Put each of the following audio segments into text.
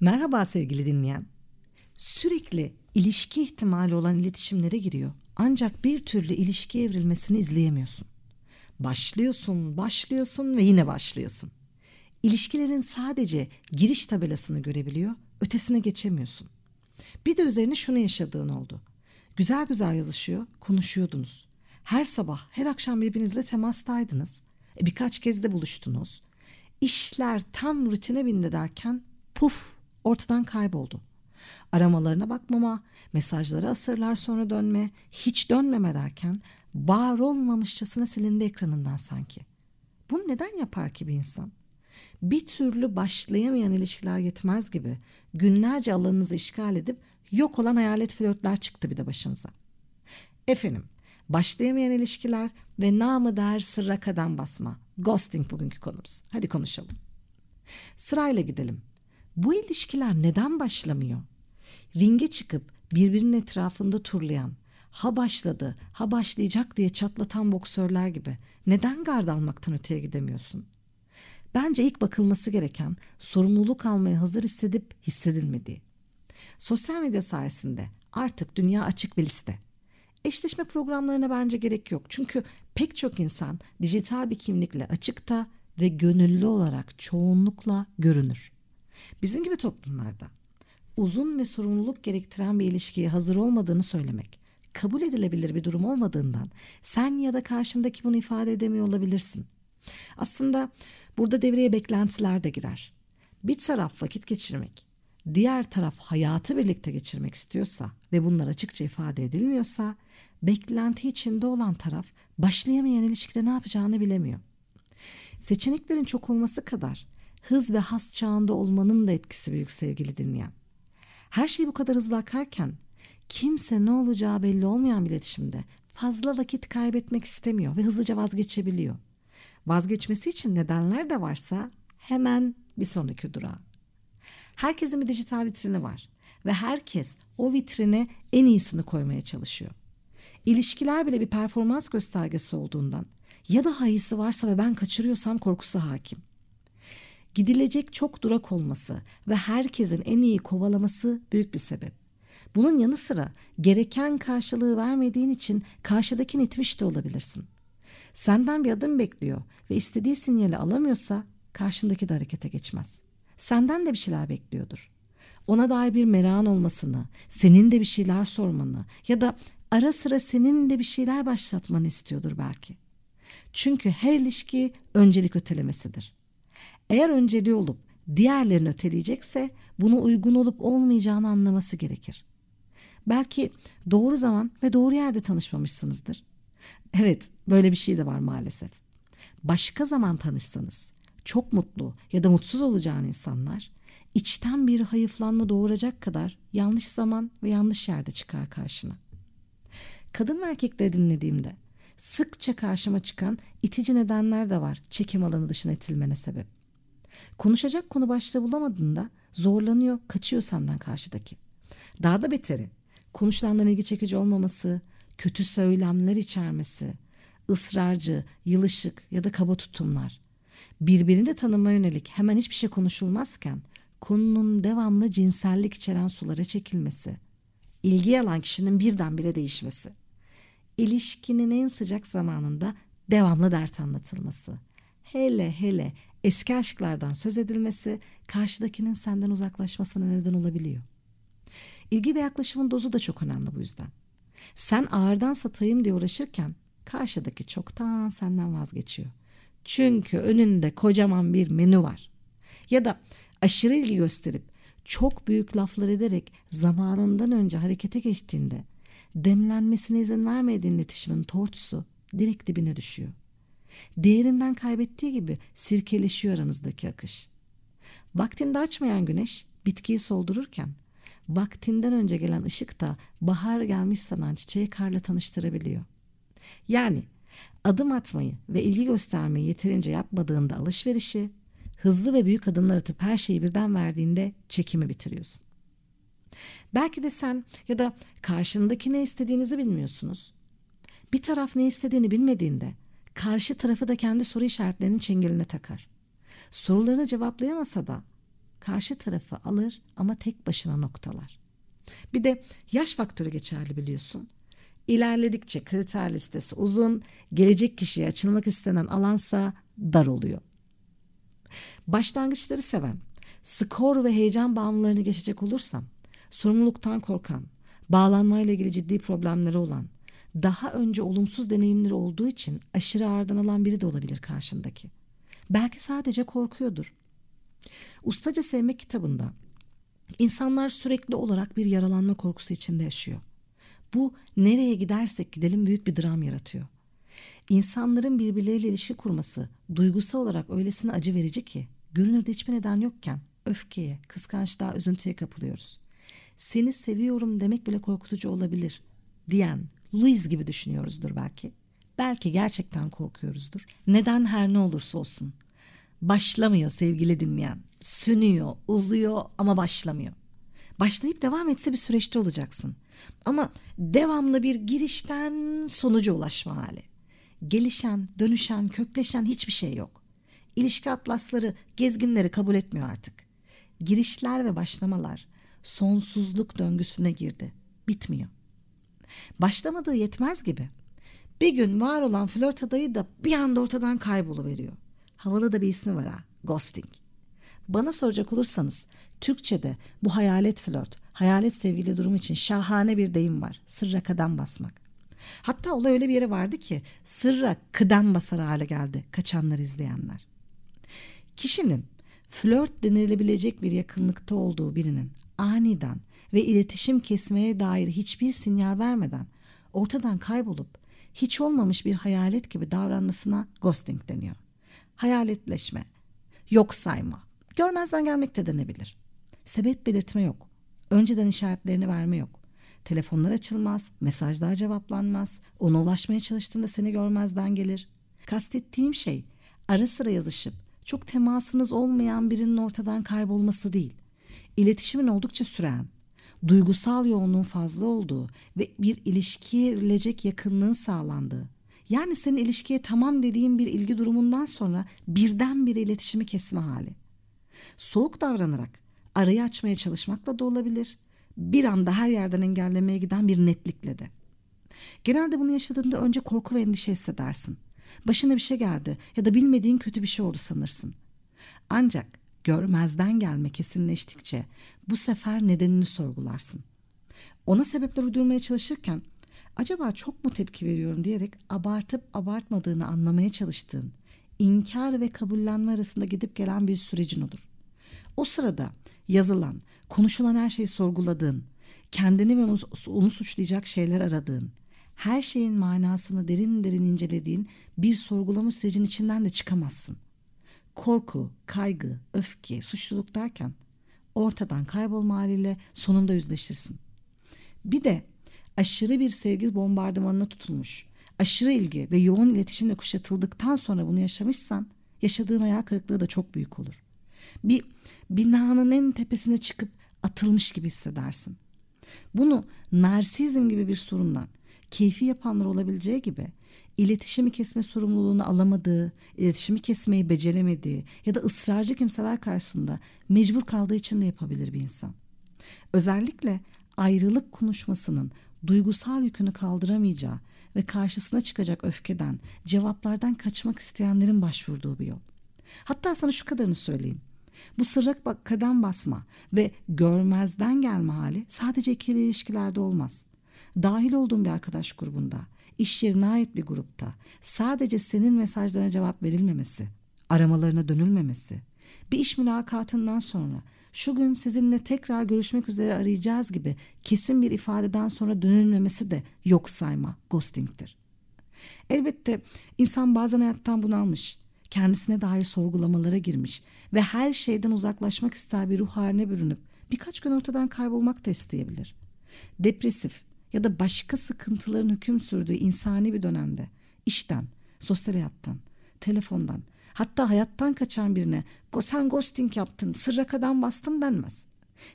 Merhaba sevgili dinleyen. Sürekli ilişki ihtimali olan iletişimlere giriyor. Ancak bir türlü ilişki evrilmesini izleyemiyorsun. Başlıyorsun, başlıyorsun ve yine başlıyorsun. İlişkilerin sadece giriş tabelasını görebiliyor, ötesine geçemiyorsun. Bir de üzerine şunu yaşadığın oldu. Güzel güzel yazışıyor, konuşuyordunuz. Her sabah, her akşam birbirinizle temastaydınız. E, birkaç kez de buluştunuz. İşler tam rutine bindi derken puf ortadan kayboldu. Aramalarına bakmama, mesajlara asırlar sonra dönme, hiç dönmeme derken var olmamışçasına silindi ekranından sanki. Bunu neden yapar ki bir insan? Bir türlü başlayamayan ilişkiler yetmez gibi günlerce alanınızı işgal edip yok olan hayalet flörtler çıktı bir de başımıza. Efendim, başlayamayan ilişkiler ve namı der sırra kadem basma. Ghosting bugünkü konumuz. Hadi konuşalım. Sırayla gidelim. Bu ilişkiler neden başlamıyor? Ringe çıkıp birbirinin etrafında turlayan, ha başladı, ha başlayacak diye çatlatan boksörler gibi neden gard almaktan öteye gidemiyorsun? Bence ilk bakılması gereken sorumluluk almaya hazır hissedip hissedilmediği. Sosyal medya sayesinde artık dünya açık bir liste. Eşleşme programlarına bence gerek yok. Çünkü pek çok insan dijital bir kimlikle açıkta ve gönüllü olarak çoğunlukla görünür. Bizim gibi toplumlarda uzun ve sorumluluk gerektiren bir ilişkiye hazır olmadığını söylemek kabul edilebilir bir durum olmadığından sen ya da karşındaki bunu ifade edemiyor olabilirsin. Aslında burada devreye beklentiler de girer. Bir taraf vakit geçirmek, diğer taraf hayatı birlikte geçirmek istiyorsa ve bunlar açıkça ifade edilmiyorsa beklenti içinde olan taraf başlayamayan ilişkide ne yapacağını bilemiyor. Seçeneklerin çok olması kadar hız ve has çağında olmanın da etkisi büyük sevgili dinleyen. Her şey bu kadar hızlı akarken kimse ne olacağı belli olmayan bir iletişimde fazla vakit kaybetmek istemiyor ve hızlıca vazgeçebiliyor. Vazgeçmesi için nedenler de varsa hemen bir sonraki durağa. Herkesin bir dijital vitrini var ve herkes o vitrine en iyisini koymaya çalışıyor. İlişkiler bile bir performans göstergesi olduğundan ya da hayısı varsa ve ben kaçırıyorsam korkusu hakim gidilecek çok durak olması ve herkesin en iyi kovalaması büyük bir sebep. Bunun yanı sıra gereken karşılığı vermediğin için karşıdakini itmiş de olabilirsin. Senden bir adım bekliyor ve istediği sinyali alamıyorsa karşındaki de harekete geçmez. Senden de bir şeyler bekliyordur. Ona dair bir merakın olmasını, senin de bir şeyler sormanı ya da ara sıra senin de bir şeyler başlatmanı istiyordur belki. Çünkü her ilişki öncelik ötelemesidir. Eğer önceliği olup diğerlerini öteleyecekse buna uygun olup olmayacağını anlaması gerekir. Belki doğru zaman ve doğru yerde tanışmamışsınızdır. Evet, böyle bir şey de var maalesef. Başka zaman tanışsanız çok mutlu ya da mutsuz olacağın insanlar içten bir hayıflanma doğuracak kadar yanlış zaman ve yanlış yerde çıkar karşına. Kadın ve erkekleri dinlediğimde sıkça karşıma çıkan itici nedenler de var çekim alanı dışına itilmene sebep. Konuşacak konu başta bulamadığında zorlanıyor, kaçıyor senden karşıdaki. Daha da beteri, konuşulanların ilgi çekici olmaması, kötü söylemler içermesi, ısrarcı, yılışık ya da kaba tutumlar. Birbirini de tanıma yönelik hemen hiçbir şey konuşulmazken konunun devamlı cinsellik içeren sulara çekilmesi, ilgi alan kişinin birdenbire değişmesi, ilişkinin en sıcak zamanında devamlı dert anlatılması, hele hele eski aşklardan söz edilmesi karşıdakinin senden uzaklaşmasına neden olabiliyor. İlgi ve yaklaşımın dozu da çok önemli bu yüzden. Sen ağırdan satayım diye uğraşırken karşıdaki çoktan senden vazgeçiyor. Çünkü önünde kocaman bir menü var. Ya da aşırı ilgi gösterip çok büyük laflar ederek zamanından önce harekete geçtiğinde demlenmesine izin vermediğin iletişimin tortusu direkt dibine düşüyor değerinden kaybettiği gibi sirkeleşiyor aranızdaki akış. Vaktinde açmayan güneş bitkiyi soldururken vaktinden önce gelen ışık da bahar gelmiş sanan çiçeği karla tanıştırabiliyor. Yani adım atmayı ve ilgi göstermeyi yeterince yapmadığında alışverişi, hızlı ve büyük adımlar atıp her şeyi birden verdiğinde çekimi bitiriyorsun. Belki de sen ya da karşındaki ne istediğinizi bilmiyorsunuz. Bir taraf ne istediğini bilmediğinde karşı tarafı da kendi soru işaretlerinin çengeline takar. Sorularını cevaplayamasa da karşı tarafı alır ama tek başına noktalar. Bir de yaş faktörü geçerli biliyorsun. İlerledikçe kriter listesi uzun, gelecek kişiye açılmak istenen alansa dar oluyor. Başlangıçları seven, skor ve heyecan bağımlılarını geçecek olursam, sorumluluktan korkan, bağlanmayla ilgili ciddi problemleri olan, daha önce olumsuz deneyimleri olduğu için aşırı ağırdan alan biri de olabilir karşındaki. Belki sadece korkuyordur. Ustaca Sevmek kitabında insanlar sürekli olarak bir yaralanma korkusu içinde yaşıyor. Bu nereye gidersek gidelim büyük bir dram yaratıyor. İnsanların birbirleriyle ilişki kurması duygusal olarak öylesine acı verici ki görünürde hiçbir neden yokken öfkeye, kıskançlığa, üzüntüye kapılıyoruz. Seni seviyorum demek bile korkutucu olabilir diyen Louis gibi düşünüyoruzdur belki. Belki gerçekten korkuyoruzdur. Neden her ne olursa olsun. Başlamıyor sevgili dinleyen. Sünüyor, uzuyor ama başlamıyor. Başlayıp devam etse bir süreçte olacaksın. Ama devamlı bir girişten sonuca ulaşma hali. Gelişen, dönüşen, kökleşen hiçbir şey yok. İlişki atlasları, gezginleri kabul etmiyor artık. Girişler ve başlamalar sonsuzluk döngüsüne girdi. Bitmiyor. Başlamadığı yetmez gibi. Bir gün var olan flört adayı da bir anda ortadan kayboluveriyor. Havalı da bir ismi var ha. Ghosting. Bana soracak olursanız Türkçe'de bu hayalet flört, hayalet sevgili durum için şahane bir deyim var. Sırra kadem basmak. Hatta olay öyle bir yere vardı ki sırra kıdem basar hale geldi kaçanları izleyenler. Kişinin flört denilebilecek bir yakınlıkta olduğu birinin aniden ve iletişim kesmeye dair hiçbir sinyal vermeden ortadan kaybolup hiç olmamış bir hayalet gibi davranmasına ghosting deniyor. Hayaletleşme, yok sayma, görmezden gelmek de denebilir. Sebep belirtme yok. Önceden işaretlerini verme yok. Telefonlar açılmaz, mesajlar cevaplanmaz, ona ulaşmaya çalıştığında seni görmezden gelir. Kastettiğim şey ara sıra yazışıp çok temasınız olmayan birinin ortadan kaybolması değil. İletişimin oldukça süren, duygusal yoğunluğun fazla olduğu ve bir ilişkiye verilecek yakınlığın sağlandığı. Yani senin ilişkiye tamam dediğin bir ilgi durumundan sonra birdenbire iletişimi kesme hali. Soğuk davranarak arayı açmaya çalışmakla da olabilir. Bir anda her yerden engellemeye giden bir netlikle de. Genelde bunu yaşadığında önce korku ve endişe hissedersin. Başına bir şey geldi ya da bilmediğin kötü bir şey oldu sanırsın. Ancak görmezden gelme kesinleştikçe bu sefer nedenini sorgularsın. Ona sebepler uydurmaya çalışırken acaba çok mu tepki veriyorum diyerek abartıp abartmadığını anlamaya çalıştığın, inkar ve kabullenme arasında gidip gelen bir sürecin olur. O sırada yazılan, konuşulan her şeyi sorguladığın, kendini ve onu, onu suçlayacak şeyler aradığın, her şeyin manasını derin derin incelediğin bir sorgulama sürecinin içinden de çıkamazsın. Korku, kaygı, öfke, suçluluk derken ortadan kaybolma haliyle sonunda yüzleşirsin. Bir de aşırı bir sevgi bombardımanına tutulmuş, aşırı ilgi ve yoğun iletişimle kuşatıldıktan sonra bunu yaşamışsan yaşadığın hayal kırıklığı da çok büyük olur. Bir binanın en tepesine çıkıp atılmış gibi hissedersin. Bunu narsizm gibi bir sorundan keyfi yapanlar olabileceği gibi iletişimi kesme sorumluluğunu alamadığı, iletişimi kesmeyi beceremediği ya da ısrarcı kimseler karşısında mecbur kaldığı için de yapabilir bir insan. Özellikle ayrılık konuşmasının duygusal yükünü kaldıramayacağı ve karşısına çıkacak öfkeden, cevaplardan kaçmak isteyenlerin başvurduğu bir yol. Hatta sana şu kadarını söyleyeyim. Bu sırrak kadem basma ve görmezden gelme hali sadece ikili ilişkilerde olmaz. Dahil olduğun bir arkadaş grubunda, iş yerine ait bir grupta sadece senin mesajlarına cevap verilmemesi, aramalarına dönülmemesi, bir iş mülakatından sonra şu gün sizinle tekrar görüşmek üzere arayacağız gibi kesin bir ifadeden sonra dönülmemesi de yok sayma, ghosting'tir. Elbette insan bazen hayattan bunalmış, kendisine dair sorgulamalara girmiş ve her şeyden uzaklaşmak ister bir ruh haline bürünüp birkaç gün ortadan kaybolmak da isteyebilir. Depresif ya da başka sıkıntıların hüküm sürdüğü insani bir dönemde işten, sosyal hayattan, telefondan hatta hayattan kaçan birine sen ghosting yaptın, sırra kadar bastın denmez.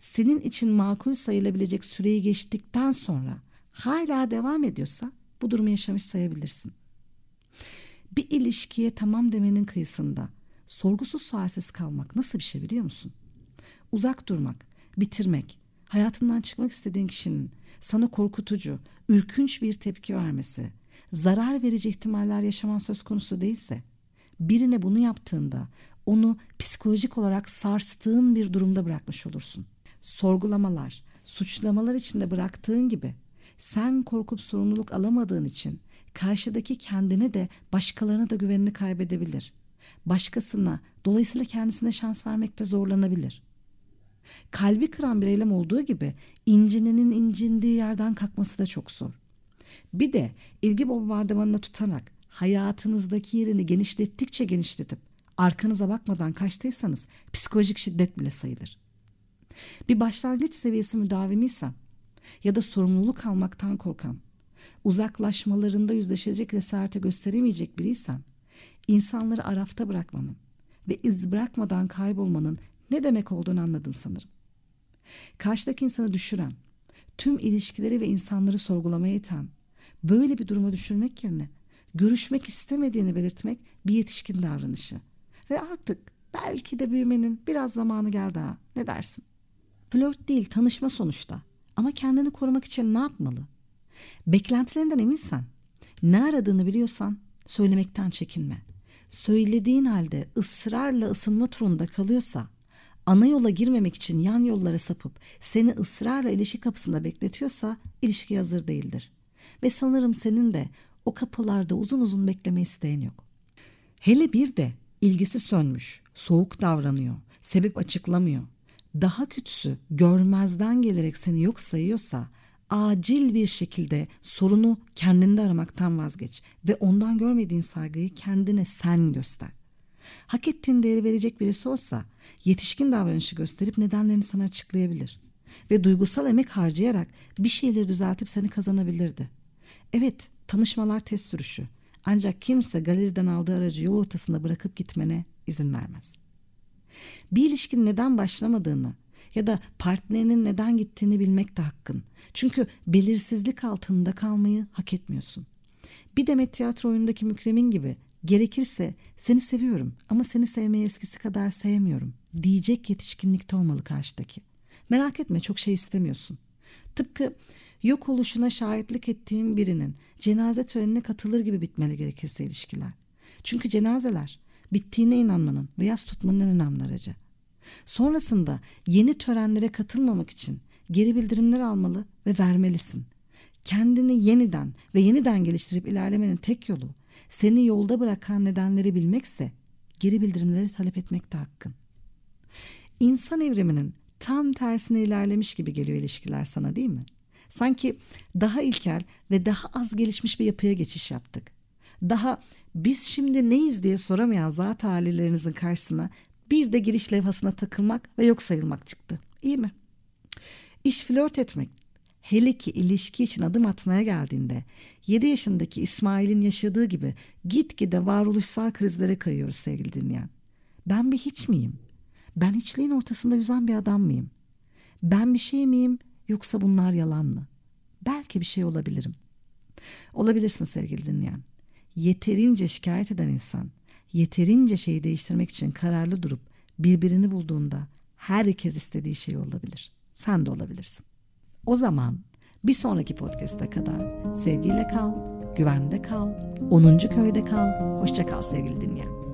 Senin için makul sayılabilecek süreyi geçtikten sonra hala devam ediyorsa bu durumu yaşamış sayabilirsin. Bir ilişkiye tamam demenin kıyısında sorgusuz sualsiz kalmak nasıl bir şey biliyor musun? uzak durmak, bitirmek, hayatından çıkmak istediğin kişinin sana korkutucu, ürkünç bir tepki vermesi, zarar verici ihtimaller yaşaman söz konusu değilse, birine bunu yaptığında onu psikolojik olarak sarstığın bir durumda bırakmış olursun. Sorgulamalar, suçlamalar içinde bıraktığın gibi sen korkup sorumluluk alamadığın için karşıdaki kendine de başkalarına da güvenini kaybedebilir. Başkasına, dolayısıyla kendisine şans vermekte zorlanabilir. Kalbi kıran bir eylem olduğu gibi incinenin incindiği yerden kalkması da çok zor. Bir de ilgi bombardımanına tutarak hayatınızdaki yerini genişlettikçe genişletip arkanıza bakmadan kaçtıysanız psikolojik şiddet bile sayılır. Bir başlangıç seviyesi müdavimiysem ya da sorumluluk almaktan korkan, uzaklaşmalarında yüzleşecek cesareti gösteremeyecek biriysem, insanları arafta bırakmanın ve iz bırakmadan kaybolmanın ne demek olduğunu anladın sanırım. Karşıdaki insanı düşüren, tüm ilişkileri ve insanları sorgulamaya iten, böyle bir duruma düşürmek yerine görüşmek istemediğini belirtmek bir yetişkin davranışı. Ve artık belki de büyümenin biraz zamanı geldi ha. Ne dersin? Flört değil, tanışma sonuçta. Ama kendini korumak için ne yapmalı? Beklentilerinden eminsen, ne aradığını biliyorsan söylemekten çekinme. Söylediğin halde ısrarla ısınma turunda kalıyorsa, ana yola girmemek için yan yollara sapıp seni ısrarla ilişki kapısında bekletiyorsa ilişki hazır değildir. Ve sanırım senin de o kapılarda uzun uzun bekleme isteğin yok. Hele bir de ilgisi sönmüş, soğuk davranıyor, sebep açıklamıyor. Daha kötüsü görmezden gelerek seni yok sayıyorsa acil bir şekilde sorunu kendinde aramaktan vazgeç ve ondan görmediğin saygıyı kendine sen göster. Hak ettiğin değeri verecek birisi olsa yetişkin davranışı gösterip nedenlerini sana açıklayabilir ve duygusal emek harcayarak bir şeyleri düzeltip seni kazanabilirdi. Evet, tanışmalar test sürüşü. Ancak kimse galeriden aldığı aracı yol ortasında bırakıp gitmene izin vermez. Bir ilişkinin neden başlamadığını ya da partnerinin neden gittiğini bilmek de hakkın. Çünkü belirsizlik altında kalmayı hak etmiyorsun. Bir Demet tiyatro oyundaki Mükremin gibi gerekirse seni seviyorum ama seni sevmeyi eskisi kadar sevmiyorum diyecek yetişkinlikte olmalı karşıdaki. Merak etme çok şey istemiyorsun. Tıpkı yok oluşuna şahitlik ettiğim birinin cenaze törenine katılır gibi bitmeli gerekirse ilişkiler. Çünkü cenazeler bittiğine inanmanın ve yas tutmanın en önemli aracı. Sonrasında yeni törenlere katılmamak için geri bildirimler almalı ve vermelisin. Kendini yeniden ve yeniden geliştirip ilerlemenin tek yolu seni yolda bırakan nedenleri bilmekse geri bildirimleri talep etmek hakkın. İnsan evriminin tam tersine ilerlemiş gibi geliyor ilişkiler sana değil mi? Sanki daha ilkel ve daha az gelişmiş bir yapıya geçiş yaptık. Daha biz şimdi neyiz diye soramayan zat halilerinizin karşısına bir de giriş levhasına takılmak ve yok sayılmak çıktı. İyi mi? İş flört etmek. Hele ki ilişki için adım atmaya geldiğinde 7 yaşındaki İsmail'in yaşadığı gibi gitgide varoluşsal krizlere kayıyoruz sevgili dinleyen. Ben bir hiç miyim? Ben hiçliğin ortasında yüzen bir adam mıyım? Ben bir şey miyim yoksa bunlar yalan mı? Belki bir şey olabilirim. Olabilirsin sevgili dinleyen. Yeterince şikayet eden insan yeterince şeyi değiştirmek için kararlı durup birbirini bulduğunda herkes istediği şey olabilir. Sen de olabilirsin. O zaman bir sonraki podcast'e kadar sevgiyle kal, güvende kal, 10. köyde kal, hoşça kal sevgili dinleyen.